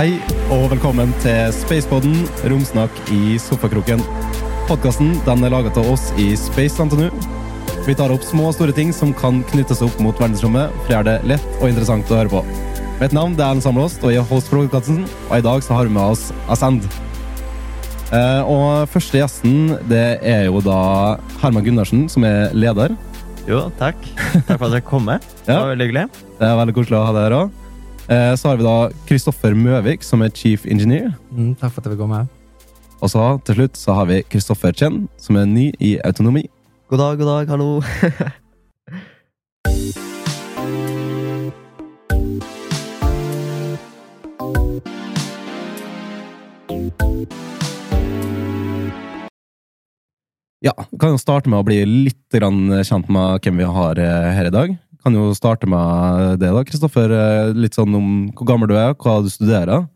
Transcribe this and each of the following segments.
Hei og velkommen til Spacepodden, romsnakk i sofakroken. Podkasten er laget av oss i Space NTNU. Vi tar opp små og store ting som kan knyttes opp mot verdensrommet, for det er det lett og interessant å høre på. Mitt navn er Erlend Samlåst, og jeg er host for podkasten. Og i dag så har vi med oss Ascend. Eh, og første gjesten det er jo da Herman Gundersen, som er leder. Jo, takk. Takk for at jeg kom med. Det var veldig hyggelig. Det er veldig koselig å ha deg her òg. Så har vi da Kristoffer Møvik, som er chief engineer. Mm, takk for at jeg vil komme. Og så til slutt så har vi Kristoffer Chen, som er ny i autonomi. God dag, god dag, hallo. Ja, vi kan jo starte med å bli litt grann kjent med hvem vi har eh, her i dag. Kan jo starte med det, da, Kristoffer. Eh, Litt sånn om hvor gammel du er, hva du studerer.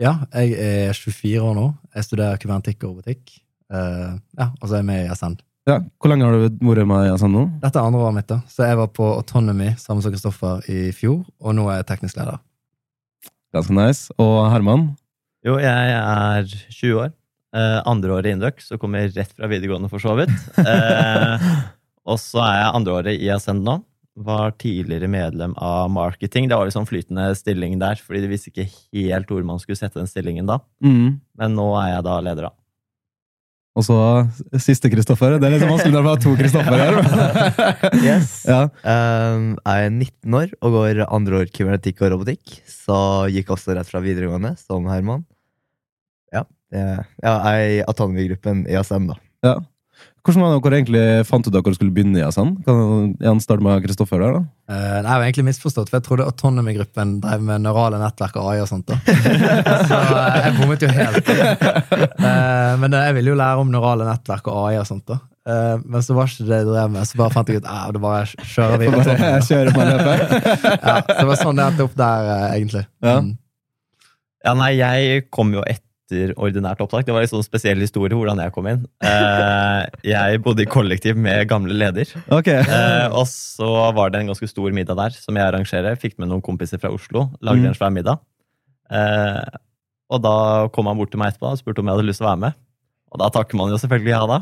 Ja, jeg er 24 år nå. Jeg studerer kuvernetikk og robotikk. Uh, ja, og så er jeg med i ASN. Ja, Hvor lenge har du vært med i ASN nå? Dette er andre året mitt, da. Så jeg var på Autonomy sammen med Kristoffer i fjor, og nå er jeg teknisk leder. Ganske nice. Og Herman? Jo, jeg er 20 år. Uh, andre året i Induc, så kommer jeg rett fra videregående, for så vidt. Uh, og så er jeg andre året i Ascend nå. Var tidligere medlem av marketing. Det var sånn flytende stilling der, fordi de visste ikke helt hvor man skulle sette den stillingen da. Mm. Men nå er jeg da leder, da. Og så siste Kristoffer. Det er litt vanskelig når det har to Kristoffer her. Yes. ja. Um, jeg er 19 år og går andre år kybernetikk og robotikk. Så gikk også rett fra videregående, som Herman. Ja, det, ja jeg er i Autonomy-gruppen i ASM, da. ja. Hvordan var det dere egentlig fant ut at dere skulle begynne i SN? Kan jeg starte med Kristoffer der, da? Uh, nei, jeg var egentlig misforstått, for jeg trodde Autonomy-gruppen drev med neurale nettverk og AI og sånt. da. så eh, jeg bommet jo helt. Uh, men eh, jeg ville jo lære om neurale nettverk og AI og sånt. da. Eh, men så var ikke det jeg drev med, så bare fant jeg ut at det bare kjører vi. Bare kjører på løpet. Ja, så det var sånn det endte opp der, eh, egentlig. Ja. Mm. Ja, nei, jeg kom jo etter ordinært opptak. Det var en sånn spesiell historie hvordan jeg kom inn. Eh, jeg bodde i kollektiv med gamle leder. Okay. Eh, og så var det en ganske stor middag der som jeg arrangerer. Fikk med noen kompiser fra Oslo. Lagde Mm. en svær middag. Eh, og da kom han bort til meg etterpå og spurte om jeg hadde lyst til å være med. Og da takker man jo selvfølgelig ja, da.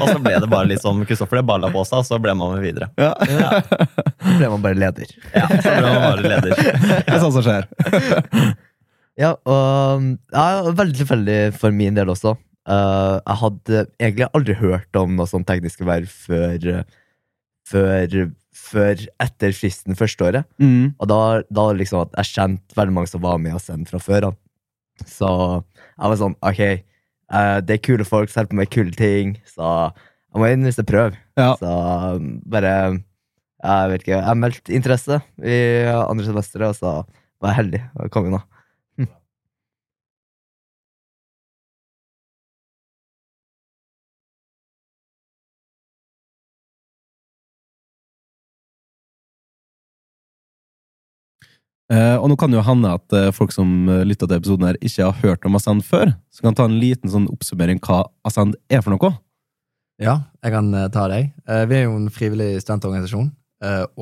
Og så ble det bare litt som Kristoffer, det balla på seg, og så ble man med videre. Ja. Ja, Så ble man bare leder. ja så ble man bare leder. Det er sånt som skjer. Ja, og ja, veldig tilfeldig for min del også. Uh, jeg hadde egentlig aldri hørt om noe sånn tekniske verv før, før, før etter fristen første året. Mm. Og da, da liksom at jeg kjente veldig mange som var med og sendte fra før av. Så jeg var sånn, ok, uh, det er kule folk som holder på med kule ting, så jeg må inn hvis jeg prøver. Ja. Så um, bare, jeg vet ikke, jeg meldte interesse i andre semesteret, og så var jeg heldig og kom inn da. Eh, og nå kan det jo hende at eh, folk som lytter til episoden her, ikke har hørt om Ascend før. Så kan ta en liten sånn oppsummering hva Ascend er for noe. Ja, jeg kan ta deg. Vi er jo en frivillig studentorganisasjon,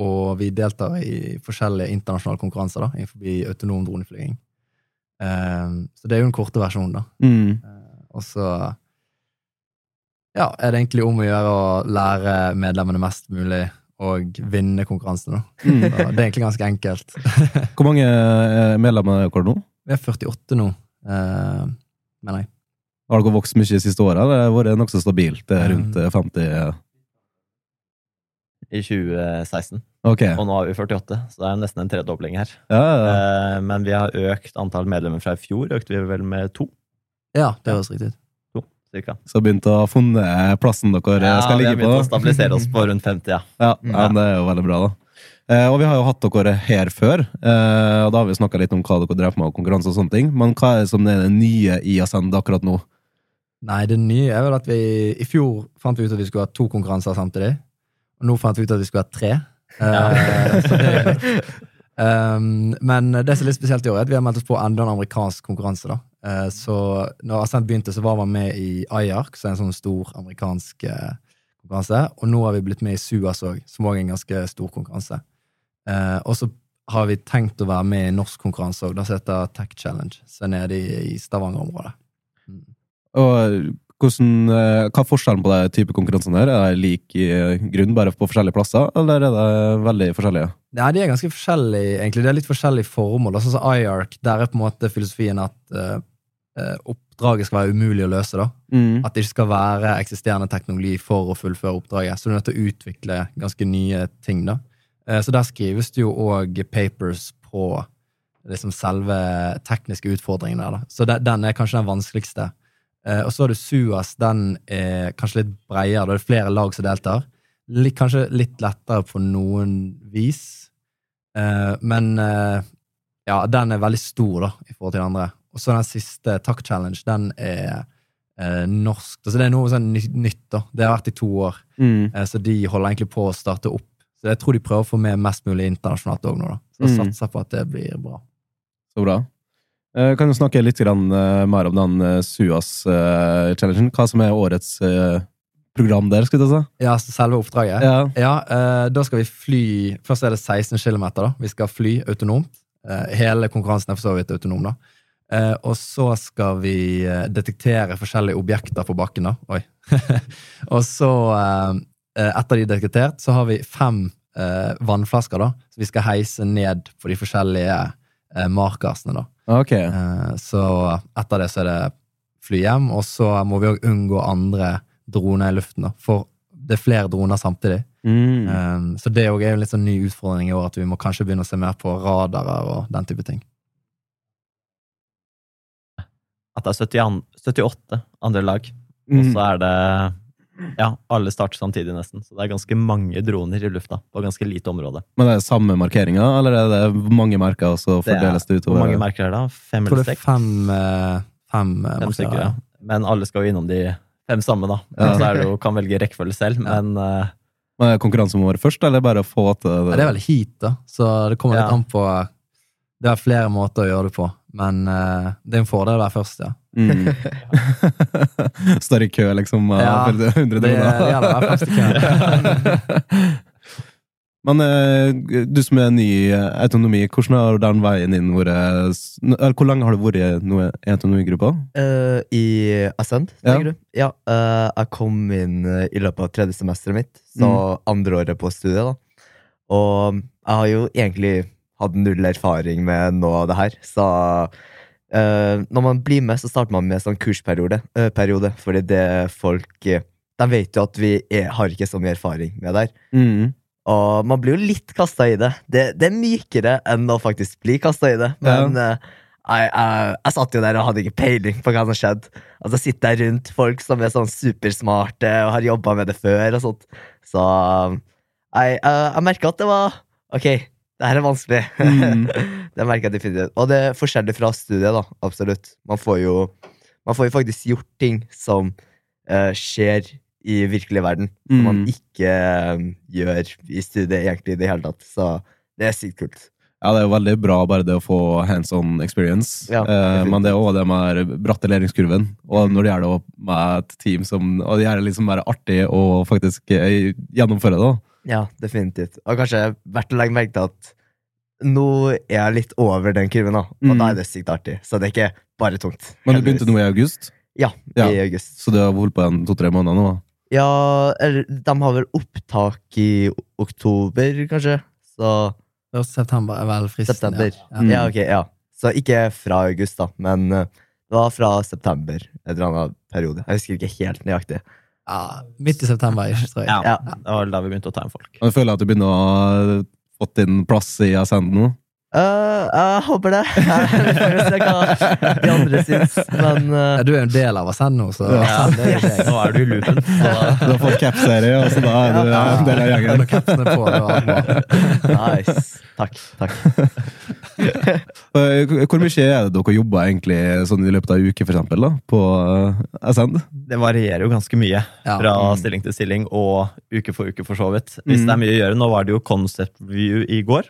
og vi deltar i forskjellige internasjonale konkurranser da, innenfor autonom droneflyging. Så det er jo den korte versjonen, da. Mm. Og så ja, er det egentlig om å gjøre å lære medlemmene mest mulig og vinne konkurransen. da. Mm. Så det er egentlig ganske enkelt. Hvor mange eh, medlemmer er dere nå? Vi er 48 nå, eh, mener jeg. Har dere vokst mye de siste åra? Det har vært nokså stabilt? Er rundt eh, 50 eh, I 2016. Ok. Og nå har vi 48, så det er nesten en tredobling her. Ja, ja, ja. Eh, men vi har økt antall medlemmer fra i fjor. Økte vi vel med to, Ja, det høres riktig ut. Cirka. Så begynt å ha funnet plassen dere eh, Ja, skal vi ligge har på? begynt å stabilisere oss på rundt 50, ja. Ja, ja, det er jo veldig bra, da. Eh, og vi har jo hatt dere her før, eh, og da har vi snakka litt om hva dere drev med, og konkurranse og sånne ting. Men hva er det som er det nye i Ascend akkurat nå? Nei, det nye er vel at vi i fjor fant vi ut at vi skulle ha to konkurranser samtidig. Og nå fant vi ut at vi skulle ha tre. Eh, så det er. Um, men det som er litt spesielt i år, er at vi har meldt oss på enda en amerikansk konkurranse. da. Eh, så når Ascent begynte, så var man med i IARC, som er en sånn stor amerikansk eh, konkurranse. Og nå har vi blitt med i SUAS òg, som òg er en ganske stor konkurranse. Eh, og så har vi tenkt å være med i norsk konkurranse òg, som heter Tech Challenge. Så nede i, i Stavanger-området. Og hvordan, hva er forskjellen på de type konkurransene her? Er de lik i grunn, bare på forskjellige plasser, eller er det veldig forskjellige? Nei, de er ganske forskjellige, egentlig. Det er litt forskjellige formål. Sånn som IARC, der er på en måte filosofien at oppdraget skal være umulig å løse. da. Mm. At det ikke skal være eksisterende teknologi for å fullføre oppdraget. Så du er nødt til å utvikle ganske nye ting. da. Eh, Så der skrives det jo òg papers på liksom selve tekniske utfordringene. da. Så den er kanskje den vanskeligste. Eh, Og så har du SUAS, den er kanskje litt bredere. Da er det flere lag som deltar. Litt, kanskje litt lettere på noen vis. Eh, Men eh, ja, den er veldig stor da, i forhold til de andre. Og så den siste, Takk Challenge, den er eh, norsk. Altså det er noe sånn ny- nytt. da. Det har vært i to år. Mm. Eh, Så de holder egentlig på å starte opp. Så jeg tror de prøver å få med mest mulig internasjonalt òg nå. da. Så Mm. satser på at det blir bra. Så bra. Eh, Kan du snakke litt grann, eh, mer om den eh, SUAS-challengen? Hva som er årets eh, program der, skulle jeg si? Ja, så selve oppdraget? Ja. Ja, eh, da skal vi fly Først er det 16 km. da. Vi skal fly autonomt. Eh, hele konkurransen er for så vidt autonom. da. Eh, og så skal vi eh, detektere forskjellige objekter på bakken. da. Oi. og så, eh, eh, etter de er detektert, så har vi fem eh, vannflasker da, som vi skal heise ned på de forskjellige eh, markersene. da. Okay. Eh, Så etter det så er det fly hjem, og så må vi òg unngå andre droner i luften. da, For det er flere droner samtidig. Mm. Um, så det er jo en litt sånn ny utfordring i år, at vi må kanskje begynne å se mer på radarer og den type ting. At det er 70 78 andre lag, og Mm. så er det Ja, alle starter samtidig, nesten. Så det er ganske mange droner i lufta på ganske lite område. Men er det samme markeringer, eller er det mange merker, og så Det er- fordeles det Hvor mange merker er det? da? Fem eller er seks? fem, eh, fem, eh, Fem stykker, ja. Men alle skal jo innom de fem samme, da. Ja. Så er det jo, kan velge rekkefølge selv, Ja. men uh, Men er det konkurranse om å være først, eller bare å få til Ja, det er vel heat, da, så det kommer litt Ja. an på Det er flere måter å gjøre det på, men uh, det er en fordel å være først, ja. Mm. Står i kø, liksom, Ja, 100 Det, det gjelder å være først i køen. Men eh, du som er ny i autonomi, hvordan har den veien inn vært Eller hvor lenge har du vært i autonomigruppa? Uh, I Ascend, Ja. tenker du? Ja. Uh, jeg kom inn eh, i løpet av tredje semesteret mitt, så andre året på studiet. da Og jeg har jo egentlig hatt null erfaring med noe av det her, så uh, når man blir med, så starter man med sånn kursperiode, Uh, periode, fordi det folk eh, De vet jo at vi er, har ikke så mye erfaring med det her. Mm. Og man blir jo litt kasta i det. det. Det er mykere enn å faktisk bli kasta i det. Men eh, jeg, jeg, jeg satt jo der og hadde ikke peiling på hva som skjedde. Altså sitter jeg rundt folk som er sånn supersmarte og har jobba med det før. og sånt. Så jeg, jeg, jeg merka at det var Ok, det her er vanskelig. Mm. det merker jeg definitivt. Og det er forskjellig fra studiet, da. Absolutt. Man får jo, man får jo faktisk gjort ting som uh, skjer i virkelig verden, som man Mm. ikke eh, gjør i studiet egentlig i det hele tatt. Så det er sykt kult. Ja, det er jo veldig bra bare det å få hands on experience. Ja, eh, men det er òg det med bratte læringskurven. Og når det gjør det med et team som Og det er liksom bare artig å faktisk eh, gjennomføre det. da. Ja, definitivt. Og kanskje verdt å legge merke til at nå er jeg litt over den kurven, da. Og Mm. da er det sykt artig. Så det er ikke bare tungt. Men du begynte nå i august, Ja, Ja. i august. så du har holdt på en to-tre måneder nå? da. Ja, eller de har vel opptak i oktober, kanskje? Så 1. september er vel fristen. september. Ja. Mm. Ja, ok, ja. Så ikke fra august, da, men eh, det var fra september. En eller annen periode. Jeg husker ikke helt nøyaktig. Ja, midt i september, tror jeg. ja, Ja. det var da vi begynte å ta inn folk. Og Jeg føler at du begynner å ha fått din plass i Ascend nå. Eh, jeg håper det. Vi får se hva de andre syns, men uh... Ja, Du er jo en del av Ascend nå, så Ja. Ascend er. Nå er du i loopen. Så Du har fått cap-serie, og så da er du Ja, en del av gjengen. nice. Takk. takk. Eh, Hvor mye er det dere jobber egentlig sånn i løpet av en uke, for eksempel, da, på Ascend? det varierer jo ganske mye Ja. fra Mm. stilling til stilling og uke for uke, for så vidt. Hvis Mm. det er mye å gjøre. Nå var det jo concept view i går,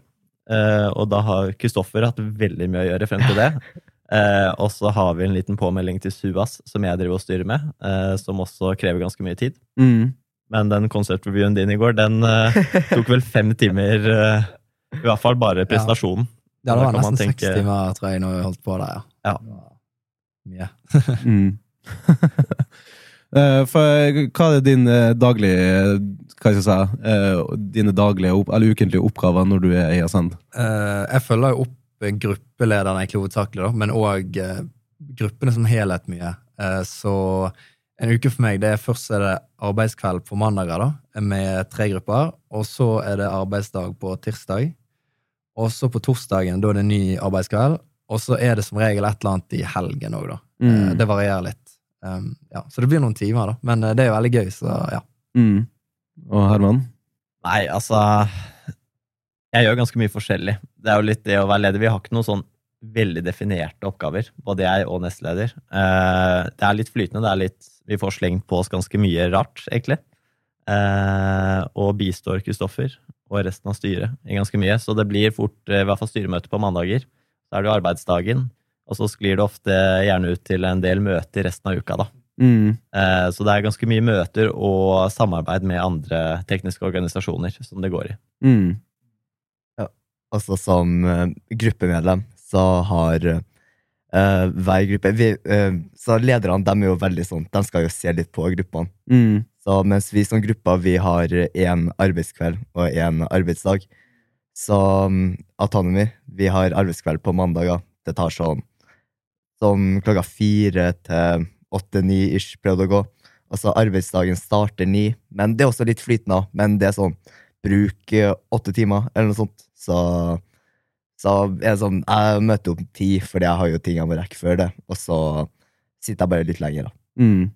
og da har Kristoffer hatt veldig mye å gjøre frem til det. Eh, og så har vi en liten påmelding til Suas, som jeg driver og styrer med, eh, som også krever ganske mye tid. Mm. Men den konsertrevyen din i går, den eh, tok vel fem timer. eh, I hvert fall bare presentasjonen. Ja, det var kan man nesten seks timer, tror jeg, når vi holdt på der, ja. Ja. Mye. Mm. Eh, For hva er din eh, daglige Hva skal jeg si eh, Dine daglige eller ukentlige oppgaver når du er i Ascend? Jeg følger jo opp gruppelederen egentlig hovedsakelig, men òg gruppene som helhet mye. Så en uke for meg, det er først er det arbeidskveld på mandager da, med tre grupper. Og så er det arbeidsdag på tirsdag. Og så på torsdagen, da er det ny arbeidskveld. Og så er det som regel et eller annet i helgen òg, da. Mm. det varierer litt. Um, ja, så det blir noen timer, da. Men eh, det er jo veldig gøy, så ja. Mm. Og Herman? Nei, altså Jeg gjør ganske mye forskjellig. Det er jo litt det å være leder. Vi har ikke noen sånn veldig definerte oppgaver, både jeg og nestleder. Uh, det er litt flytende. det er litt, Vi får slengt på oss ganske mye rart, egentlig. Uh, og bistår Kristoffer og resten av styret i ganske mye. Så det blir fort i hvert fall styremøte på mandager. Så er det jo arbeidsdagen. Og så sklir det ofte gjerne ut til en del møter resten av uka, da. Mm. Eh, Så det er ganske mye møter og samarbeid med andre tekniske organisasjoner som det går i. Mm. Altså som eh, gruppemedlem så har uh, hver gruppe vi, uh, Så lederne de er jo veldig sånn De skal jo se litt på gruppene. Mm. Så mens vi som grupper vi har én arbeidskveld og én arbeidsdag, så um, Autonomy vi har arbeidskveld på mandager. Det tar sånn, sånn klokka fire til åtte-ni ish prøvde å gå. Altså arbeidsdagen starter ni, men det er også litt flytende. Men det er sånn bruk eh, åtte timer, eller noe sånt. Så, så det sånn Jeg møter opp ti, fordi jeg har jo ting jeg må rekke før det. Og så sitter jeg bare litt lenger, da. Mm.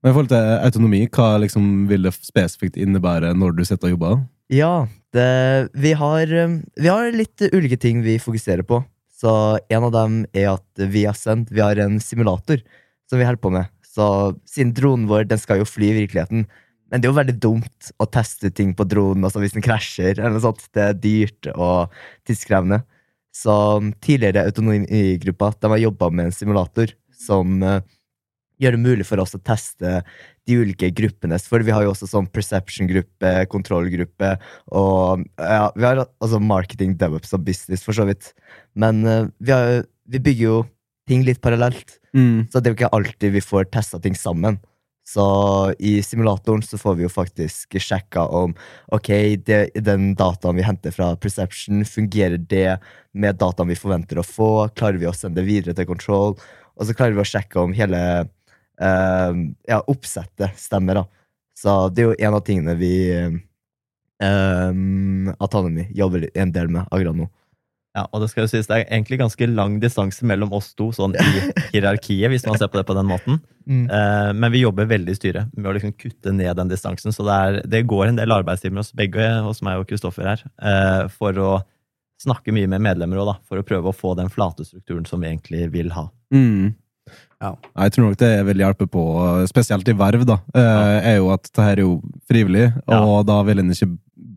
Men i forhold til autonomi, hva liksom vil det spesifikt innebære når du sitter og jobber? Ja, det, vi, har, um, vi har litt ulike ting vi fokuserer på. Så en av dem er at vi har sendt Vi har en simulator som vi holder på med. Så siden dronen vår den skal jo fly i virkeligheten, men det er jo veldig dumt å teste ting på dronen altså hvis den krasjer. eller noe sånt. Det er dyrt og tidskrevende. Så tidligere autonomigruppa de har jobba med en simulator som eh, gjør det mulig for oss å teste de ulike gruppene. For vi har jo også sånn perception-gruppe, kontrollgruppe og ja, vi har altså marketing, devops og business, for så vidt. Men uh, vi, har, vi bygger jo ting litt parallelt, Mm. så det er jo ikke alltid vi får testa ting sammen. Så i simulatoren så får vi jo faktisk sjekka om ok, det, den dataen vi henter fra Perception, fungerer det med dataen vi forventer å få? Klarer vi å sende det videre til Control? Og så klarer vi å sjekke om hele ja, oppsettet stemmer. da. Så det er jo en av tingene vi um, Atanemi jobber en del med akkurat nå. Ja, og det skal jo sies, det er egentlig ganske lang distanse mellom oss to sånn i hierarkiet, hvis man ser på det på den måten. Eh, men vi jobber veldig i styret med å liksom kutte ned den distansen. Så det, er, det går en del arbeidstimer hos begge, hos meg og Kristoffer her, uh, for å snakke mye med medlemmer òg, da. For å prøve å få den flate strukturen som vi egentlig vil ha. Mm. Ja. Jeg tror nok det vil hjelpe på, spesielt i verv, da, eh, er jo at det her er jo frivillig, og da vil en ikke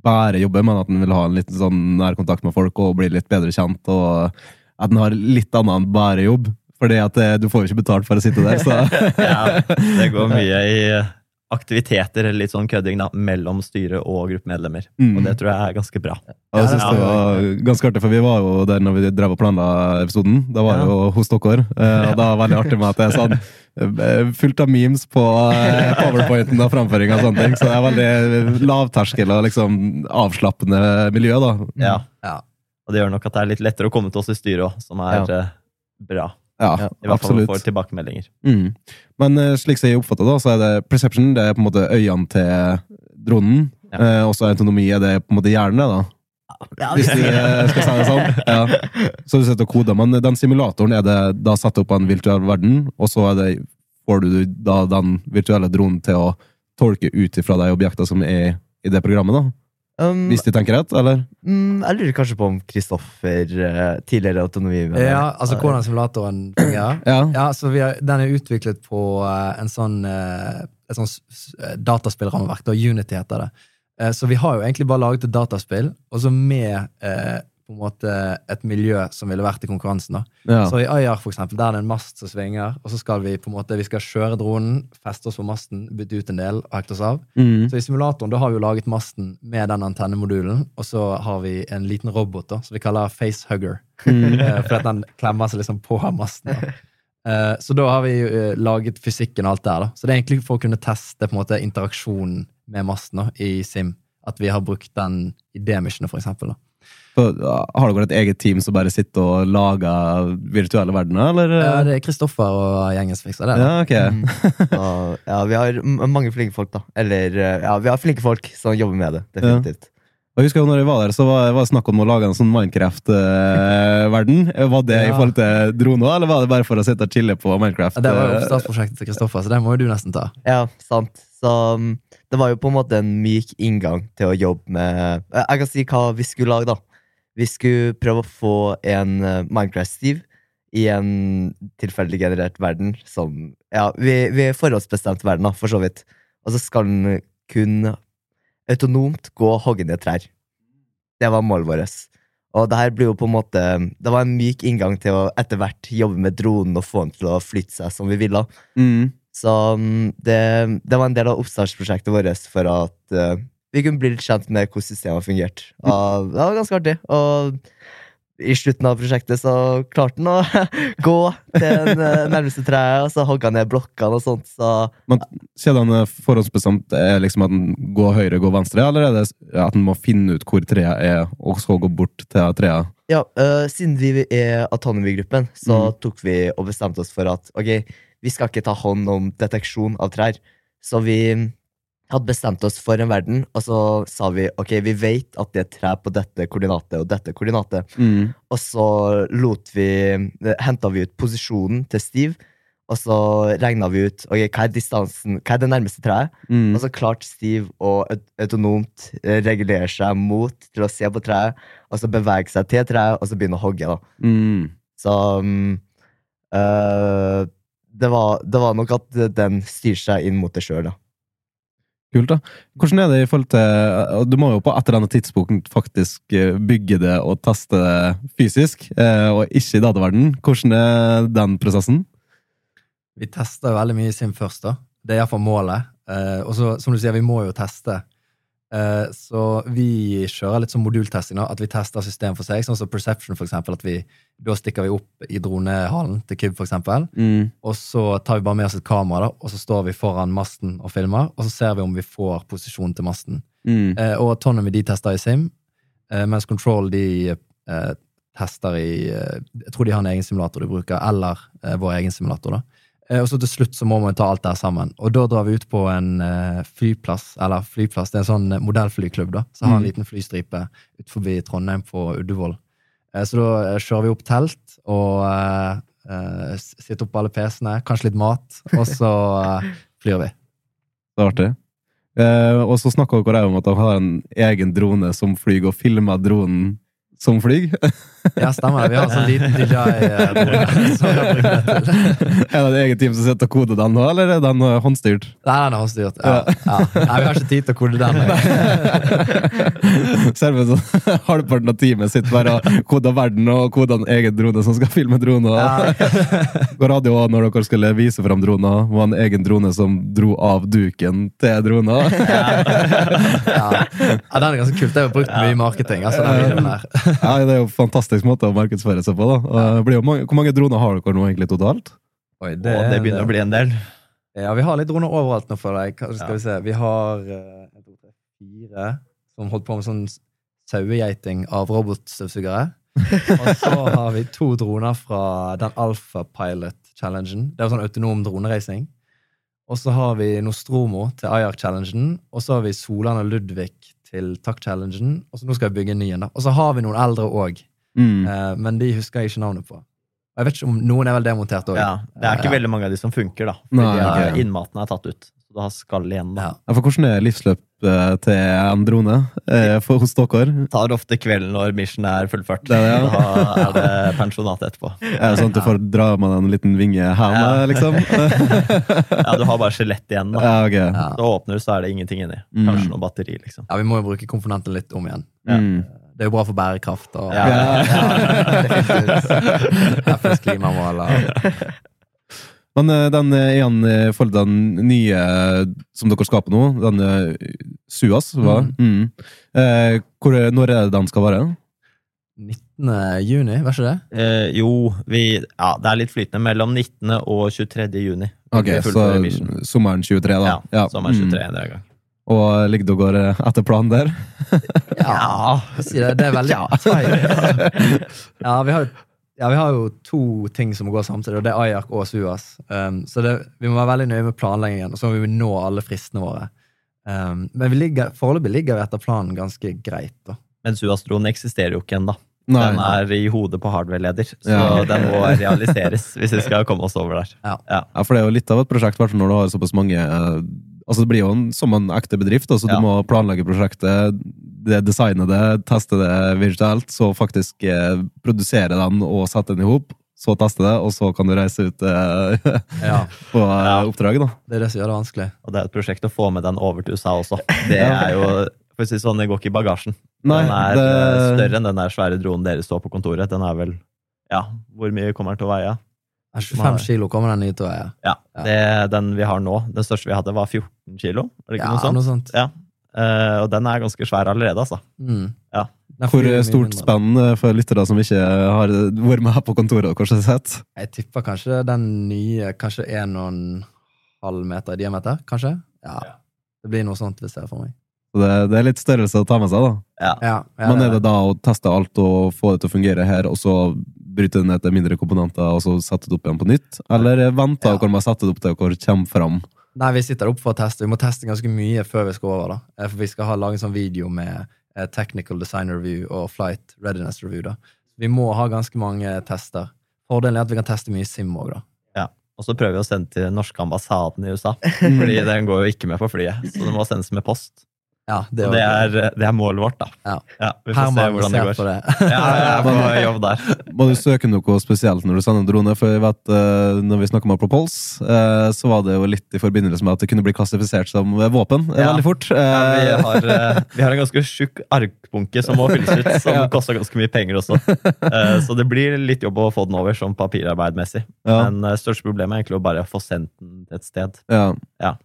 bare jobbe, men at en vil ha en liten sånn nærkontakt med folk og bli litt bedre kjent, og at en har litt annet enn bare jobb. Fordi at du får jo ikke betalt for å sitte der, så Ja, det går mye i aktiviteter, eller litt sånn kødding, da, mellom styret og gruppemedlemmer. Mm. Og det tror jeg er ganske bra. Og jeg synes det var ganske artig, for vi var jo der når vi drev og planla episoden. Da var jeg jo hos dere. eh, Og da var det veldig artig med at er sånn fullt av memes på eh, powerpointen og framføring og sånne ting. Så det er veldig lavterskel og liksom avslappende miljø, da. Ja. Ja. Og det gjør nok at det er litt lettere å komme til oss i styret òg, som er Ja. bra. Ja, Ja, I hvert fall absolutt. for tilbakemeldinger. Mm. Men uh, slik som jeg oppfatter det, så er det perception det er på en måte øynene til dronen. Ja. Uh, og så autonomi er det på en måte hjernen, da. Hvis vi eh, skal si det sånn. Ja. Så du setter koder, men den simulatoren er det da satt opp på en virtuell verden, og så det, får du da den virtuelle dronen til å tolke ut ifra de objektene som er i det programmet, da? Um, Hvis de tenker rett, eller? mm, jeg lurer kanskje på om Kristoffer, uh, tidligere autonomi Ja, altså hvordan simulatoren fungerer. Ja. Ja, så vi har, Den er utviklet på uh, en sånn, uh, et s- s- eh, dataspillrammeverk. da, Unity heter det. Eh, så vi har jo egentlig bare laget et dataspill, og så med eh, på en måte et miljø som ville vært i konkurransen. da. Ja. Så i Ayar, for eksempel, der er det en mast som svinger, og så skal vi på en måte, vi skal kjøre dronen, feste oss på masten, bytte ut en del og hekte oss av. Mm. Så i simulatoren da har vi jo laget masten med den antennemodulen, og så har vi en liten robot da, som vi kaller facehugger. Mm. fordi For at den klemmer seg liksom på masten. Da. Eh, Så da har vi jo laget fysikken og alt der. da. Så det er egentlig for å kunne teste på en måte interaksjonen med masten da, i Sim. At vi har brukt den i D-missionet, for eksempel. Da. Har dere et eget team som bare sitter og lager virtuelle verdener, eller? Ja, det er Kristoffer og gjengen som fikser det. Ja, ok. Mm. Så, ja, vi har mange flinke folk, da. Eller eh, ja, vi har flinke folk som jobber med det. Definitivt. Og jeg husker jo når jeg var der, så var var det snakk om å lage en sånn Minecraft-verden. var det i forhold til droner, eller var det bare for å sitte og chille på Minecraft? Ja, Det var jo oppstartsprosjektet til Kristoffer, så det må jo du nesten ta. Ja, sant. Så um, det var jo på en måte en myk inngang til å jobbe med Eh, Jeg kan si hva vi skulle lage, da. Vi skulle prøve å få en eh, Minecraft-Steve i en tilfeldig generert verden som Ja, vi, vi er forhåndsbestemt verden, da, for så vidt. Og så skal den kun autonomt gå og hogge ned trær. Det var målet vårt. Og det her blir jo på en måte Det var en myk inngang til å etter hvert jobbe med dronen og få den til å flytte seg som vi ville. Mm. Så mm, det, det var en del av oppstartsprosjektet vårt for at eh, vi kunne bli litt kjent med hvordan systemet fungerte. Og det var ganske artig. Og i slutten av prosjektet så klarte han å gå til den eh, nærmeste treet, og så hogga han ned blokkene og sånt. Så Kjedene forhåndsbestemt er liksom at den går høyre, går venstre, eller er det at den må finne ut hvor treet er, og så gå bort til treet? ja, uh, siden vi er Autonomy-gruppen, så mm. tok vi og bestemte oss for at ok, vi skal ikke ta hånd om deteksjon av trær. Så vi hadde bestemt oss for en verden, og så sa vi ok, vi vet at det er tre på dette koordinatet og dette koordinatet. Mm. Og så lot vi Henta vi ut posisjonen til Steve, og så regna vi ut ok, hva er distansen, hva er det nærmeste treet. Mm. Og så klarte Steve å autonomt eh, regulere seg mot til å se på treet, og så bevege seg til treet, og så begynne å hogge. da. Mm. Så um, øh, det, var, det var nok at den styrer seg inn mot det sjøl, da. Kult, da. Hvordan er det i forhold til Du må jo på et eller annet tidspunkt faktisk eh, bygge det og teste det fysisk, eh, og ikke i dataverden. Hvordan er den prosessen? Vi tester veldig mye i Sim først, da. Det er iallfall målet. Eh, og så, som du sier, vi må jo teste. Eh, så vi kjører litt sånn modultesting. At vi tester system for seg. Sånn som Perception, for eksempel. At vi, da stikker vi opp i dronehallen til Kub, for eksempel. Mm. Og så tar vi bare med oss et kamera, da, og så står vi foran masten og filmer. Og så ser vi om vi får posisjon til masten. Mm. Eh, og Autonomy de tester i Sim, eh, mens Control de eh, tester i Jeg tror de har en egen simulator de bruker, eller vår egen simulator. da. Eh, og så til slutt så må man ta alt der sammen. Og da drar vi ut på en eh, flyplass, eller flyplass, det er en sånn eh, modellflyklubb, da, som har en Mm. liten flystripe ut forbi Trondheim på Ullevål. Eh, så da kjører vi opp telt og eh, sitter opp alle PC-ene, kanskje litt mat, og så flyr vi. Det er artig. Uh, og så snakka dere om at dere har en egen drone som flyr, og filmer dronen som flyr. Ja, stemmer. Vi har en sånn liten det til. er det et eget team som sitter og koder den nå, eller er den eh, håndstyrt? Nei, den er håndstyrt. Ja. Ja. Nei, vi har ikke tid til å kode den. Selve sånn, halvparten av teamet sitter bare og koder verden og koder en egen drone som skal filme droner. På radio òg, når dere skulle vise fram droner, var en egen drone som dro av duken til droner. Ja. ja, den er ganske kult. Det er jo brukt mye i marketing. Altså, den videoen her. Ja, det er jo en fantastisk måte å markedsføre seg på. da. Og det blir jo mange, hvor mange droner har dere nå egentlig totalt? Oi, Og det begynner å bli en del. Ja, vi har litt droner overalt nå, føler jeg. Hva Skal Ja. vi se. Vi har tre, fire som holdt på med sånn sauegeiting av robotstøvsugere. Og så har vi to droner fra den Alpha Pilot-challengen. Det er sånn autonom dronereising. Og så har vi Nostromo til Ayar-challengen. Og så har vi Solan og Ludvig til TAK-challengen. Og så nå skal vi bygge en ny en. da. Og så har vi noen eldre òg, Mm. Uh, men de husker jeg ikke navnet på. Og jeg vet ikke om Noen er vel demontert òg. Ja, det er ikke veldig mange av de som funker, da. Fordi Nei, okay. innmaten er tatt ut. Så du har skall igjen. da. Ja. For hvordan er livsløpet til en drone eh, for, hos dere? Tar ofte kvelden når mission er fullført. Det er det, ja. Da er det pensjonat etterpå. Er det sånn at du får dra med deg en liten vinge hjem, Ja. liksom? Ja, Du har bare skjelett igjen. da. ja, okay. Ja. Så åpner du, så er det ingenting inni. Mm. Kanskje noe batteri, liksom. Ja, vi må jo bruke komponentene litt om igjen. Mm. Eh, Det er jo bra for bærekraft og Ja. FNs klimamål. Og, Men eh, den ene igjen forhold til den nye eh, som dere skaper nå, den eh, Suas, hva? Mm. Eh, hvor, når er det den skal være? 19. juni, var ikke det? Eh, jo, vi Ja, det er litt flytende. Mellom 19. og 23. juni. Ok, så sommeren 23, da. Ja, sommeren 23 Mm. en gang. Og ligger du og går eh, etter planen der? Ja, det. Det er veldig tight. Ja, vi har, ja, vi har jo to ting som må gå samtidig, og det er Ajak og Suas. Um, så det, vi må være veldig nøye med planleggingen, og så må vi nå alle fristene våre. Um, men vi ligger, foreløpig ligger vi etter planen ganske greit. da. Men Suas-dronen eksisterer jo ikke ennå. Nei. Den er i hodet på hardware-leder, så Ja. den må realiseres hvis vi skal komme oss over der. Ja, for det er jo litt av et prosjekt, hvertfall når du har såpass mange eh, Altså Det blir jo en, som en ekte bedrift. altså Du må planlegge prosjektet, det designe det, teste det virtuelt, så faktisk eh, produsere den og sette den i hop. Så teste det, og så kan du reise ut eh, Ja, på eh, Ja. oppdraget. da Det er det som gjør det vanskelig. Og det er et prosjekt å få med den over til USA også. Det er jo for å si sånn, det går ikke i bagasjen. Nei, den er det- eh, større enn den der svære dronen dere står på kontoret. Den er vel Ja, hvor mye kommer den til å veie? Ja, 25 kilo kommer den nye til å veie. Ja, Ja. det, Den vi har nå, den største vi hadde, var 14 kilo. Var det ikke Ja, noe sånt? noe sånt. Ja. Uh, og den er ganske svær allerede, altså. Mm. Ja. Hvor stort spenn eh, for lyttere som ikke har vært med her på kontoret kanskje sett? Jeg tipper kanskje den nye Kanskje en og en halv meter i diameter? Kanskje? Ja. Det blir noe sånt, hvis jeg for meg. Det, det er litt størrelse å ta med seg, da. Ja. Ja, ja, Men er det da å teste alt og få det til å fungere her, og så bryte det ned til mindre komponenter og så sette det opp igjen på nytt? Eller vente Ja. dere med å sette det opp til dere kommer fram? Nei, vi sitter opp for å teste. Vi må teste ganske mye før vi skal over. da. Eh, For vi skal ha lage en sånn video med eh, technical design review og flight readiness review. da. Vi må ha ganske mange tester. Fordelen er at vi kan teste mye sim òg, da. Ja. Og så prøver vi å sende til den norske ambassaden i USA. Fordi den går jo ikke med på flyet. Så det må sendes med post. Ja, Det, det, er, det er målet vårt, da. Ja. vi får se hvordan det går. det. Ja, jeg er på jobb der. Må du søke noe spesielt når du sender drone? For jeg vet, eh, når vi snakker om Propulse, eh, så var det jo litt i forbindelse med at det kunne bli klassifisert som våpen eh, Ja. veldig fort. Ja, vi, Eh, har, eh, vi har en ganske tjukk arkbunke som må fylles ut, som Ja. koster ganske mye penger også. Eh, Så det blir litt jobb å få den over som papirarbeidmessig. Ja. Men eh, største problemet er egentlig å bare få sendt den til et sted. ja. Ja.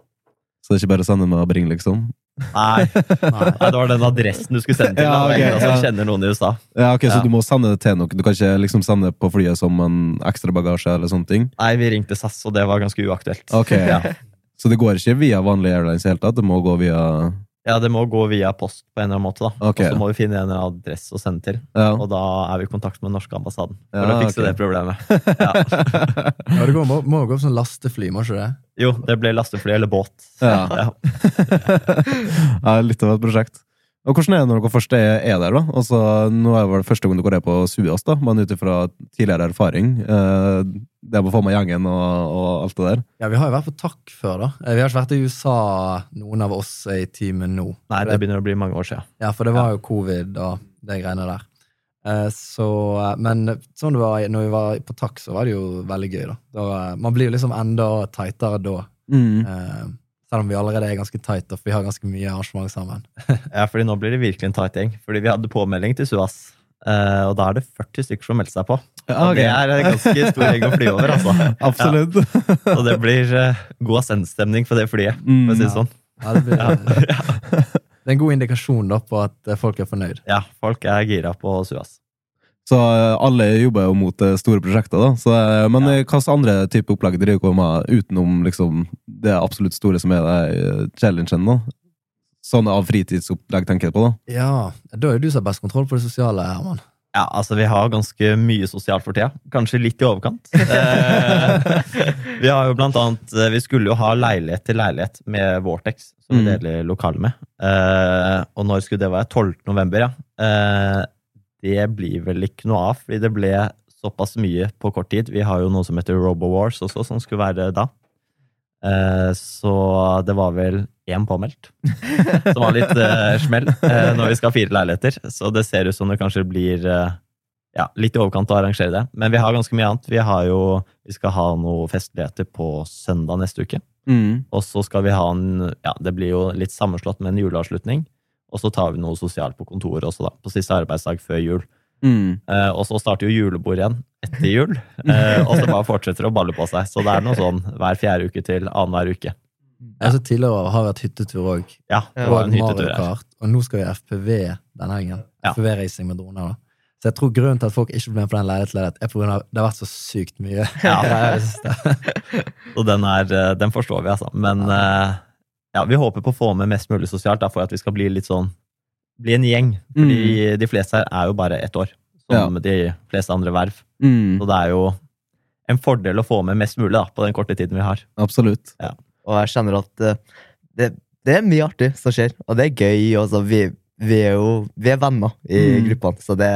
Så det er ikke bare å sende med Bring, liksom? Nei, Nei. Det var den adressen du skulle sende til. Ja, okay, Det som ja. kjenner noen i USA. Ja, ok, Så Ja. du må sende det til noen? Du kan ikke liksom sende det på flyet som en ekstra bagasje eller sånne ting? Nei, vi ringte SAS, og det var ganske uaktuelt. Ok, Ja. Så det går ikke via vanlige airlines i hele tatt? Det må gå via Ja, det må gå via post på en eller annen måte, da. Okay. Og så må vi finne en eller annen adresse å sende til. Ja. Og da er vi i kontakt med den norske ambassaden for Ja, å fikse okay. det problemet. Ja. Ja, det går, må, må gå som lastefly, må ikke det? Jo, det ble lastefly eller båt. Ja. Ja. ja, litt av et prosjekt. Og Hvordan er det når dere først er er der? da? Altså, nå er det vel første gang dere er på Suas, da, men ut ifra tidligere erfaring. Eh, det med å få med gjengen og, og alt det der. Ja, Vi har jo vært på TAK før, da. Eh, Vi har ikke vært i USA, noen av oss i teamet nå. Nei, det begynner å bli mange år siden. Ja, for det var jo covid og det greiene der. Eh, Så, men sånn det var når vi var på TAK, så var det jo veldig gøy. da. da man blir jo liksom enda tightere da. Eh, Selv om vi allerede er ganske tight, og vi har ganske mye arrangement sammen. Ja, fordi nå blir det virkelig en tight gjeng. Fordi vi hadde påmelding til Suas, Uh, og da er det 40 stykker som meldte seg på. Ja, okay. det er en ganske stor gjeng å fly over, altså. Absolutt. Ja, og det blir uh, god assendstemning på det flyet, for å si det sånn. Ja, det, blir, det er en god indikasjon da på at eh, folk er fornøyd. Ja, folk er gira på Suas. Så eh, alle jobber jo mot eh, store prosjekter, da. Så, eh, men Ja. hva slags andre type opplegg driver dere med utenom liksom, det absolutt store som er det, challengen? da? Sånn av fritidsopplegg tenker jeg på, da. Ja, Da er jo du som har best kontroll på det sosiale, Herman. Ja, altså vi har ganske mye sosialt for tida. Kanskje litt i overkant. Eh, vi har jo blant annet Vi skulle jo ha leilighet til leilighet med Vortex, som vi Mm. deler lokale med. Eh, og når skulle det være? 12. november, ja. Det blir vel ikke noe av, fordi det ble såpass mye på kort tid. Vi har jo noe som heter RoboWars også, som skulle være da. Eh, så det var vel én påmeldt, som var litt eh, smell eh, når vi skal ha fire leiligheter. Så det ser ut som det kanskje blir eh, ja, litt i overkant å arrangere det. Men vi har ganske mye annet. Vi, har jo, vi skal ha noen festligheter på søndag neste uke. Mm. Og så skal vi ha en Ja, det blir jo litt sammenslått med en juleavslutning. Og så tar vi noe sosialt på kontoret også, da. På siste arbeidsdag før jul. Mm. Eh, og så starter jo julebord igjen etter jul. Eh, og så bare fortsetter å balle på seg. Så det er noe sånn hver fjerde uke til annenhver uke. Altså, tidligere har vi hatt hyttetur òg. Ja, det Og var en hyttetur her. Og nå skal vi FPV denne helgen. Ja. FPV-racing med droner. da. Så jeg tror grunnen til at folk ikke blir med på den leilighet til leilighet, er av det har vært så sykt mye. Ja. Så den, er, eh, den forstår vi, altså. Men eh, ja, vi håper på å få med mest mulig sosialt, da, for at vi skal bli litt sånn Bli en gjeng. Fordi de fleste her er jo bare ett år, som de fleste andre verv. Mm. Så det er jo en fordel å få med mest mulig da, på den korte tiden vi har. Absolutt. Og jeg kjenner at eh, det, det er mye artig som skjer, og det er gøy. Og så vi, vi er jo vi er venner i Mm. gruppene, så det,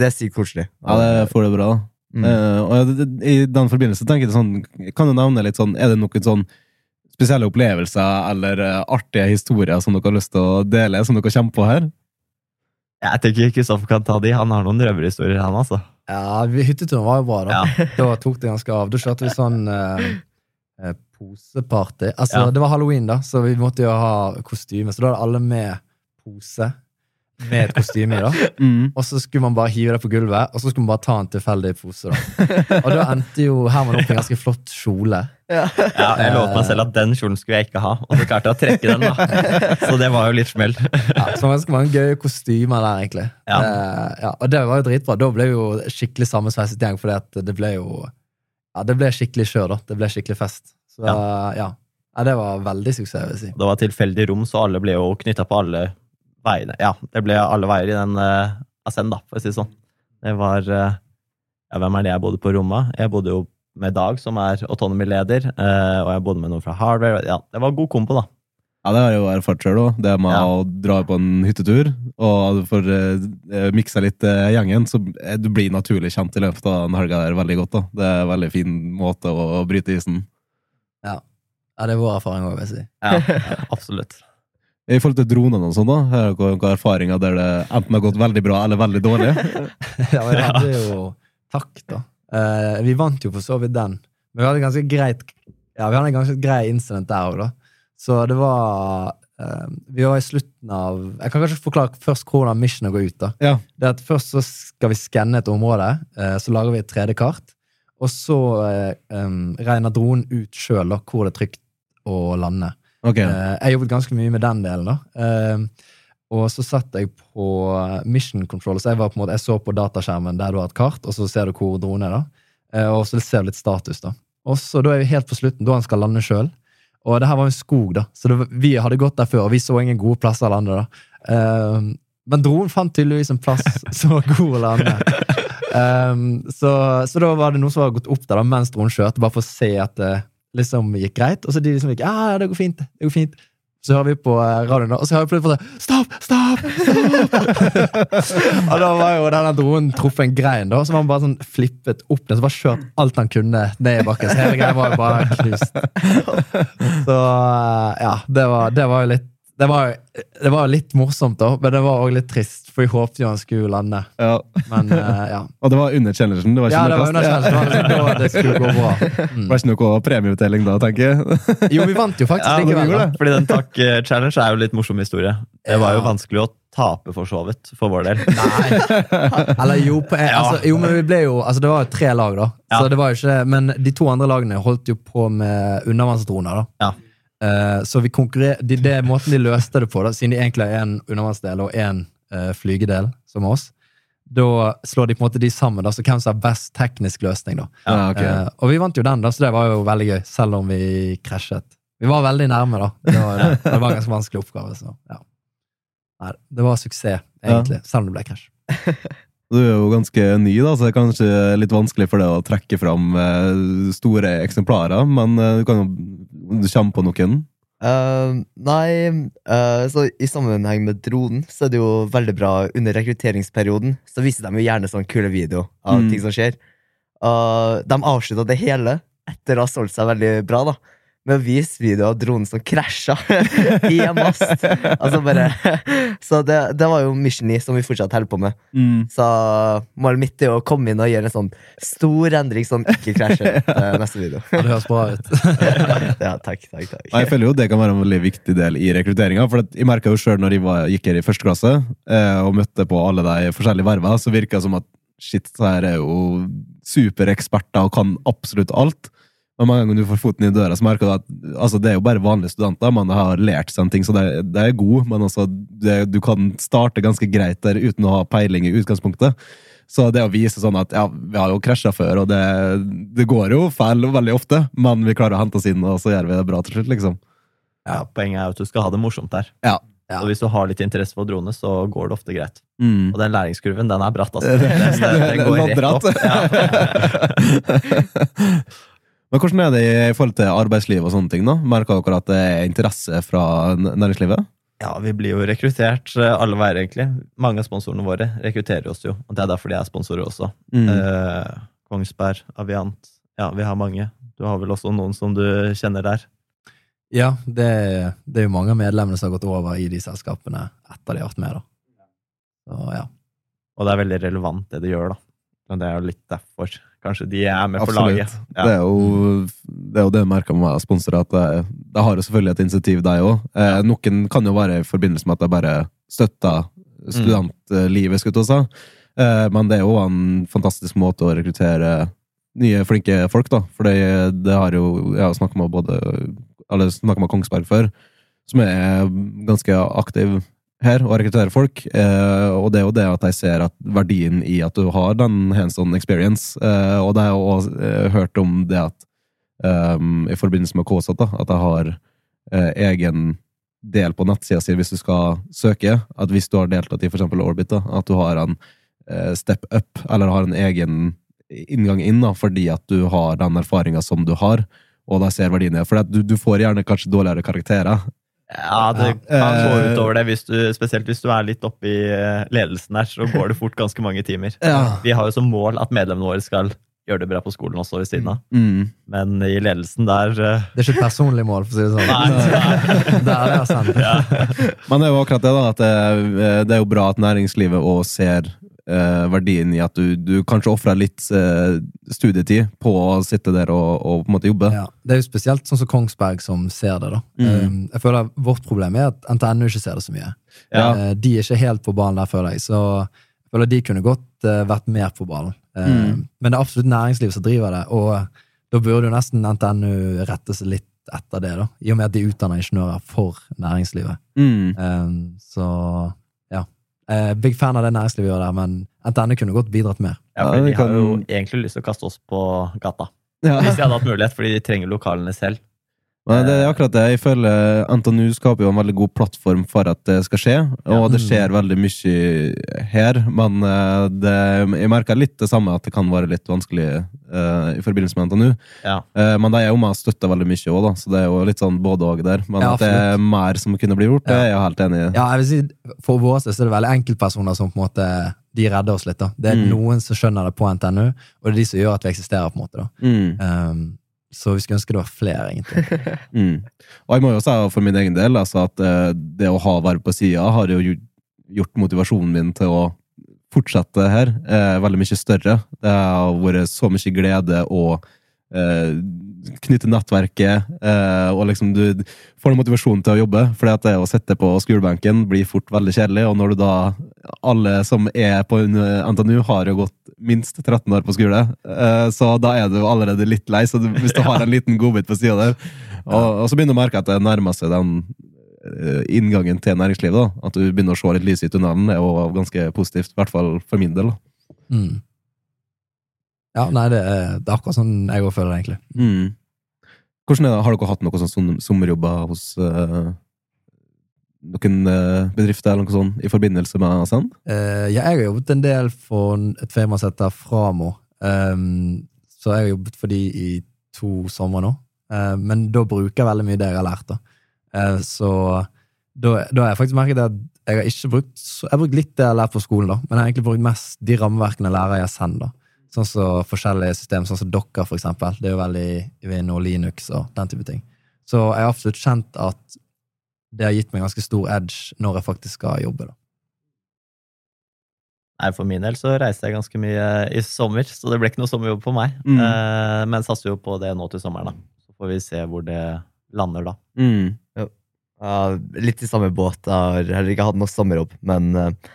det er sykt koselig. Ja, det får det bra, da. Mm. Uh, og I den forbindelse tenker jeg sånn, kan du nevne litt sånn, er det noen sånn spesielle opplevelser eller eh, artige historier som dere har lyst til å dele, som dere kommer på her? Jeg tenker Kristoffer kan ta de. Han har noen røverhistorier, han altså. Ja, Hytteturen var jo bra, da. Ja. Da tok det ganske av. Da kjørte vi sånn eh, eh, poseparty. Altså, Ja. Det var halloween, da, så vi måtte jo ha kostyme. Så da hadde alle med pose med et kostyme i. da Mm. Og så skulle man bare hive det på gulvet, og så skulle man bare ta en tilfeldig pose. da Og da endte jo Herman opp i en ganske flott kjole. Ja, jeg lovte meg selv at den kjolen skulle jeg ikke ha, og så klarte jeg å trekke den. da. Så det var jo litt smell. Ja, så ganske mange gøye kostymer der, egentlig. Ja. Eh, ja, og det var jo dritbra. Da ble vi jo skikkelig sammensveiset gjeng, for det ble jo Ja, det ble skikkelig kjør, da. Det ble skikkelig fest. Så ja. ja. det var veldig suksess, vil jeg si. Det var tilfeldig rom, så alle ble jo knytta på alle veiene. Ja, det ble alle veier i den uh, Ascend, da, for å si det sånn. Det var uh, Ja, hvem er det jeg bodde på rommet? Jeg bodde jo med Dag, som er autonomy-leder, uh, og jeg bodde med noen fra Hardware. Ja, det var god kompo, da. Ja, det har jeg jo erfart sjøl òg. Det med Ja. å dra på en hyttetur og for får uh, miksa litt uh, gjengen, så uh, du blir naturlig kjent i løpet av den helga der veldig godt. da. Det er en veldig fin måte å, bryte isen. Ja, det er vår erfaring òg, vil jeg si. Ja, ja, absolutt. I forhold til dronene og sånn, da, har dere noen erfaringer der det enten har gått veldig bra eller veldig dårlig? ja, vi hadde jo takk, da. Eh, vi vant jo for så vidt den. Men vi hadde ganske greit Ja, vi hadde en ganske grei incident der òg, da. Så det var eh, Vi var i slutten av Jeg kan kanskje forklare først hvordan missionet går ut. da. Ja. Det er at Først så skal vi skanne et område, eh, så lager vi et 3D-kart. Og så eh, regner dronen ut sjøl hvor det er trygt å lande. Ok. Eh, jeg jobbet ganske mye med den delen. da. Eh, og så satt jeg på mission control, så jeg, var på en måte, jeg så på dataskjermen der du har et kart, og så ser du hvor dronen er. da. Eh, og så ser du litt status. da. Og så Da er vi helt på slutten, da han skal lande sjøl. Og det her var en skog, da, så var- vi hadde gått der før, og vi så ingen gode plasser å lande. da. Men dronen fant tydeligvis en plass som var god å lande. Um, så, så da var det noen som hadde gått opp der da, mens dronen kjørte, bare for å se at liksom gikk greit. Og så de liksom gikk ja, det går fint. det går fint. Så hører vi på eh, radioen, og så hører vi plutselig det. Stopp! Stopp! stopp! og da var jo denne dronen truffet en grein, da, så var han bare sånn flippet opp den. Så bare kjørt alt han kunne ned i bakken. Så hele greia var jo bare knust. Så eh, ja, det var, det var jo litt det var, det var litt morsomt, da, men det var òg litt trist, for jeg håpte jo han skulle lande. Ja. Men uh, ja. Og det var under challengen? Det var ikke Ja, det var under challengen. Ja. Det det skulle gå bra. Det Mm. var ikke noe premieutdeling da, tenker jeg. Jo, vi vant jo faktisk Ja, likevel. da. Fordi den takk-challenge er jo litt morsom historie. Det var jo Ja. vanskelig å tape, for så vidt, for vår del. Nei. Eller jo, på, altså, jo, men vi ble jo Altså, det var jo tre lag, da. Ja. Så det var jo ikke Men de to andre lagene holdt jo på med undervannsdroner, da. Ja. Eh, så vi konkurrer de, det er måten de løste det på, da, siden de egentlig er en undervannsdel og en uh, flygedel, som oss. Da slår de på en måte de sammen, da, så hvem som har best teknisk løsning, da. Ja, okay. uh, og vi vant jo den, da, så det var jo veldig gøy, selv om vi krasjet. Vi var veldig nærme, da. Det var, det, det var en ganske vanskelig oppgave. Så, ja. Nei, det var suksess, egentlig, selv om det ble krasj. Du er jo ganske ny, da, så det er kanskje litt vanskelig for deg å trekke fram eh, store eksemplarer, men eh, du kan jo du kommer på noen. Uh, nei, uh, så i sammenheng med dronen så er det jo veldig bra under rekrutteringsperioden. Så viser de jo gjerne sånn kule video av Mm. ting som skjer. Uh, de avslutta det hele etter å ha solgt seg veldig bra, da. Med å vise video av dronen som krasja i en mast. Altså bare, så det, det var jo Mission 9 som vi fortsatt holder på med. Mm. Så målet mitt er å komme inn og gjøre en sånn stor endring som ikke krasjer til neste video. Ja, det høres bra ut. Ja, takk, takk, takk. Jeg føler jo det kan være en veldig viktig del i rekrutteringa. For jeg merka jo sjøl når jeg var, gikk her i første klasse eh, og møtte på alle de forskjellige verva, så virka det som at shit, så her er jo supereksperter og kan absolutt alt. Men mange ganger du får foten i døra, så merker du at altså, det er jo bare vanlige studenter. Man har lært seg en ting, så det, det er god, men altså, det, du kan starte ganske greit der uten å ha peiling i utgangspunktet. Så det å vise sånn at ja, vi har jo krasja før, og det, det går jo feil veldig ofte, men vi klarer å hente oss inn, og så gjør vi det bra til slutt, liksom. Ja, poenget er at du skal ha det morsomt der. Ja. Ja. Og hvis du har litt interesse for drone, så går det ofte greit. Mm. Og den læringskurven, den er bratt, altså. Den, den, den går rett opp. Loddrett. Men hvordan er det i forhold til arbeidsliv og sånne ting? da? Merker dere at det er interesse fra næringslivet? Ja, vi blir jo rekruttert eh, alle veier, egentlig. Mange av sponsorene våre rekrutterer oss jo, og det er derfor de er sponsorer også. Mm. Eh, Kongsberg, Aviant. Ja, vi har mange. Du har vel også noen som du kjenner der? Ja, det, det er jo mange av medlemmene som har gått over i de selskapene etter de har vært med. da. Så ja. Og det er veldig relevant, det de gjør, da. Men det er jo litt derfor kanskje de er med på laget. laget. Det er jo det, er jo det jeg merker med meg sponsorer, at det, det har jo selvfølgelig et insentiv, deg òg. Eh, noen kan jo være i forbindelse med at jeg bare støtter studentlivet, skulle jeg si. Eh, men det er jo en fantastisk måte å rekruttere nye, flinke folk, da. For det, det har jo Jeg har snakka med både Eller snakka med Kongsberg før, som er ganske aktiv her og rekrutterer folk. Eh, og det er jo det at jeg ser at verdien i at du har den hands on experience. Eh, og det har jeg også eh, hørt om det at um, i forbindelse med KSAT, at jeg har eh, egen del på nettsida si hvis du skal søke. At hvis du har deltatt i eksempel Orbit, da, at du har en step up, eller har en egen inngang inn, da, fordi at du har den erfaringa som du har, og da ser verdien i. For du, du får gjerne kanskje dårligere karakterer. Ja, det kan gå Eh, utover det, hvis du, spesielt hvis du er litt oppe i eh, ledelsen her, så går det fort ganske mange timer. Ja. Vi har jo som mål at medlemmene våre skal gjøre det bra på skolen også ved siden av. Mm. Men i ledelsen der eh, Det er ikke et personlig mål, for å si det sånn. Nei. Det er det sant. Men det er jo akkurat det, da. At det, det er jo bra at næringslivet òg ser eh, verdien i at du, du kanskje ofrer litt uh, studietid på å sitte der og, og på en måte jobbe. Ja, det er jo spesielt sånn som Kongsberg som ser det. da. Mm. Um, jeg føler Vårt problem er at NTNU ikke ser det så mye. Ja. Uh, de er ikke helt på ballen der, føler jeg. Så jeg føler de kunne godt vært mer på ballen. Mm. Men det er absolutt næringslivet som driver det, og da burde jo nesten NTNU rette seg litt etter det, da. I og med at de utdanner ingeniører for næringslivet. Mm. Um, så Eh, big fan av det næringslivet gjør der, men NTNU kunne godt bidratt mer. Ja, for de har jo egentlig lyst til å kaste oss på gata. Ja. Hvis de hadde hatt mulighet, fordi de trenger lokalene selv. Men det er akkurat det. Jeg føler NTNU skaper jo en veldig god plattform for at det skal skje, og det skjer veldig mye her. Men eh, det, jeg merker litt det samme, at det kan være litt vanskelig uh, i forbindelse med NTNU. Ja. Uh, men de er jo med og støtter veldig mye òg, så det er jo litt sånn både og der. Men Ja, at det er mer som kunne bli gjort, det er jeg helt enig i. Ja, jeg vil si, For vår del er det veldig enkeltpersoner som på en måte de redder oss litt. da. Det er Mm. noen som skjønner det på NTNU, og det er de som gjør at vi eksisterer. på en måte da. Mm. Um, så vi skulle ønske det var flere, egentlig. Mm. Og jeg må jo si for min egen del altså at eh, det å ha verv på sida har jo gjort motivasjonen min til å fortsette her eh, veldig mye større. Det har vært så mye glede eh, knytte nettverket, eh, og liksom du får noen motivasjon til å jobbe. For det å sitte på skolebenken blir fort veldig kjedelig, og når du da Alle som er på NTNU, har jo gått minst 13 år på skole, eh, så da er du allerede litt lei. Så du, hvis du har en liten godbit på sida der, og, og så begynner du å merke at det nærmer seg den eh, inngangen til næringslivet. da. At du begynner å se litt lys i tunnelen, er jo ganske positivt. I hvert fall for min del. da. Mm. Ja, nei, det er, det er akkurat sånn jeg òg føler det, egentlig. Mm. Hvordan er det, Har dere hatt noen sånne sommerjobber hos uh, noen uh, bedrifter eller noe sånt i forbindelse med Send? Uh, ja, jeg har jobbet en del for et firma som heter Framo. Um, så jeg har jobbet for de i to somre nå. Eh, men da bruker jeg veldig mye det jeg har lært. da. Eh, så da, da har jeg faktisk merket at jeg har ikke brukt Jeg har brukt litt det jeg har lært på skolen, da, men jeg har egentlig brukt mest de rammeverkene jeg lærer i Ascend. da. Sånn som forskjellige system, sånn som Docker, for eksempel. Det er jo veldig i Vin og Linux og den type ting. Så jeg har absolutt kjent at det har gitt meg ganske stor edge når jeg faktisk skal jobbe. da. Nei, For min del så reiste jeg ganske mye i sommer, så det ble ikke noe sommerjobb for meg. Mm. Eh, men satser jo på det nå til sommeren, da. Så får vi se hvor det lander da. Mm. Ja, litt i samme båt. Jeg har heller ikke hatt noe sommerjobb, men eh,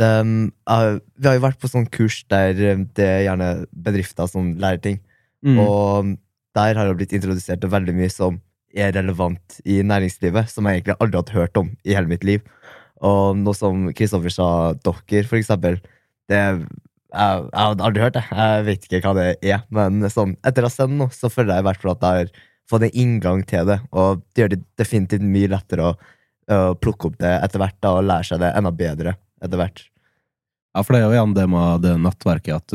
det, uh, vi har jo vært på sånn kurs der eh, det er gjerne bedrifter som lærer ting. Mm. Og der har det blitt introdusert til veldig mye som er relevant i næringslivet, som jeg egentlig aldri hadde hørt om i hele mitt liv. Og noe som Kristoffer sa, dokker, for eksempel, det jeg, jeg hadde aldri hørt det. Jeg vet ikke hva det er, men sånn, etter å ha sett noe, så føler jeg i hvert fall at jeg har fått en inngang til det, og det gjør det definitivt mye lettere å, å plukke opp det etter hvert da, og lære seg det enda bedre etter hvert. Ja, for det er jo igjen det med det nettverket at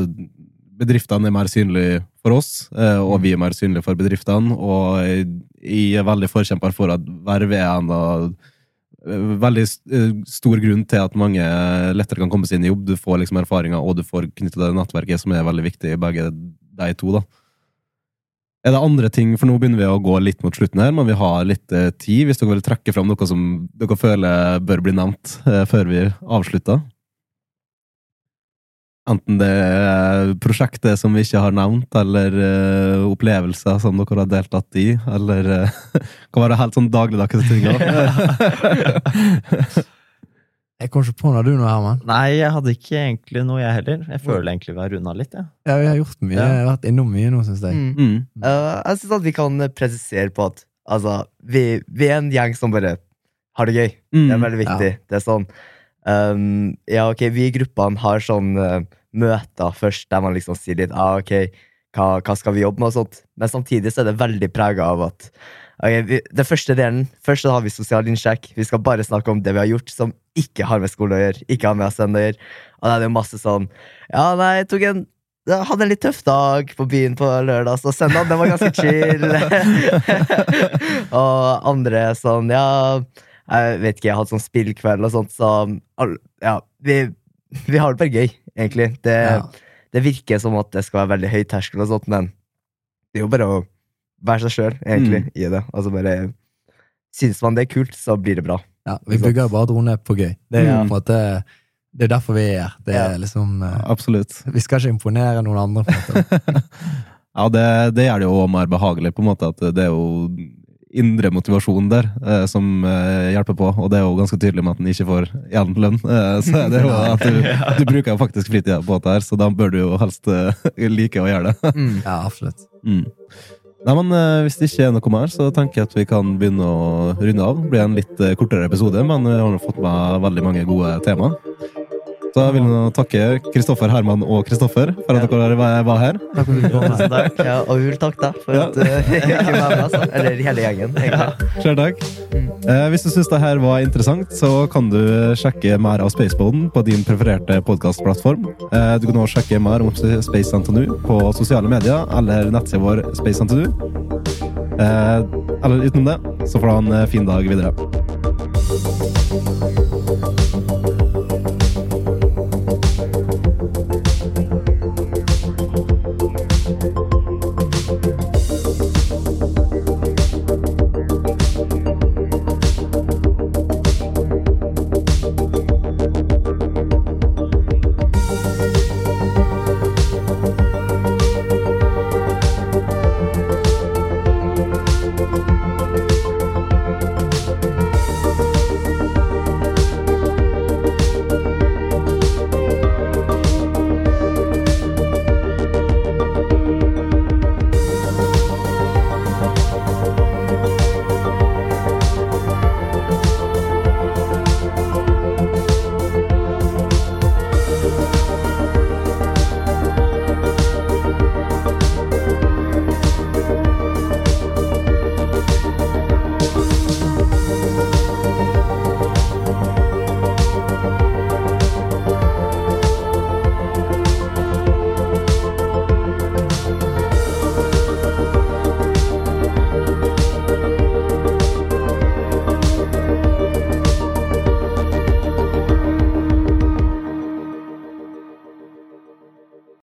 bedriftene er mer synlige for oss, eh, og vi er mer synlige for bedriftene. Og jeg er veldig forkjemper for at verv er en eh, veldig eh, stor grunn til at mange lettere kan komme seg inn i jobb. Du får liksom erfaringer, og du får knyttet det nettverket, som er veldig viktig i begge de to. da. Er det andre ting, for nå begynner vi å gå litt mot slutten her, men vi har litt eh, tid, hvis dere vil trekke fram noe som dere føler bør bli nevnt eh, før vi avslutter? Enten det er prosjektet som vi ikke har nevnt, eller eh, opplevelser som dere har deltatt i, eller uh, kan være helt sånn dagligdagse ting. også. Jeg kom ikke på noe du nå, Herman. Nei, jeg hadde ikke egentlig noe, jeg heller. Jeg føler egentlig vi har runda litt, jeg. Ja, vi har gjort mye. Ja. Jeg har vært innom mye nå, syns jeg. Mm. mm. Uh, jeg syns at vi kan presisere på at altså, vi, vi er en gjeng som bare har det gøy. Det er Mm. veldig viktig. Det er sånn um, Ja, ok, vi i gruppene har sånn uh, møter først der man liksom sier litt ah, ok, hva, hva skal vi jobbe med og sånt. Men samtidig så er det veldig prega av at ok, vi, Den første delen Først så har vi sosial innsjekk. Vi skal bare snakke om det vi har gjort som ikke har med skole å gjøre. Ikke har med SN å gjøre. Og da er det masse sånn Ja, nei, jeg tok en jeg hadde en litt tøff dag på byen på lørdag, så søndag den var ganske chill. og andre sånn, ja Jeg vet ikke, jeg hadde sånn spillkveld og sånt, så ja, vi, vi har det bare gøy, egentlig. Det, Ja. det virker som at det skal være veldig høy terskel og sånt, men det er jo bare å være seg sjøl, egentlig, i det. Altså bare Syns man det er kult, så blir det bra. Ja, vi bygger bare drone på gøy. Det er mm. måte det er derfor vi er her. Det er Ja. liksom eh, Absolutt. Vi skal ikke imponere noen andre. på en måte. Ja, det, det gjør det jo mer behagelig, på en måte, at det er jo indre motivasjon der eh, som eh, hjelper på, og det er jo ganske tydelig med at en ikke får jevn lønn. Eh, så det er jo at du, du bruker jo faktisk fritida på dette her, så da bør du jo helst eh, like å gjøre det. Mm. Ja, absolutt. Mm. Nei, men eh, Hvis det ikke er noe mer, så tenker jeg at vi kan begynne å runde av. Det blir en litt eh, kortere episode, men vi har fått med veldig mange gode temaer. Så jeg vil takke Kristoffer, Herman og Kristoffer for at dere var var her. Takk du. Tusen takk. Ja, og vil takke deg for Ja. at jeg fikk være med. Altså. Eller hele gjengen, egentlig. Selv takk. Mm. Eh, hvis du syns det her var interessant, så kan du sjekke mer av Spaceboden på din prefererte podkastplattform. Eh, du kan også sjekke mer om Space NTNU på sosiale medier eller nettsida vår Space NTNU. Eh, eller utenom det, så får du ha en eh, fin dag videre.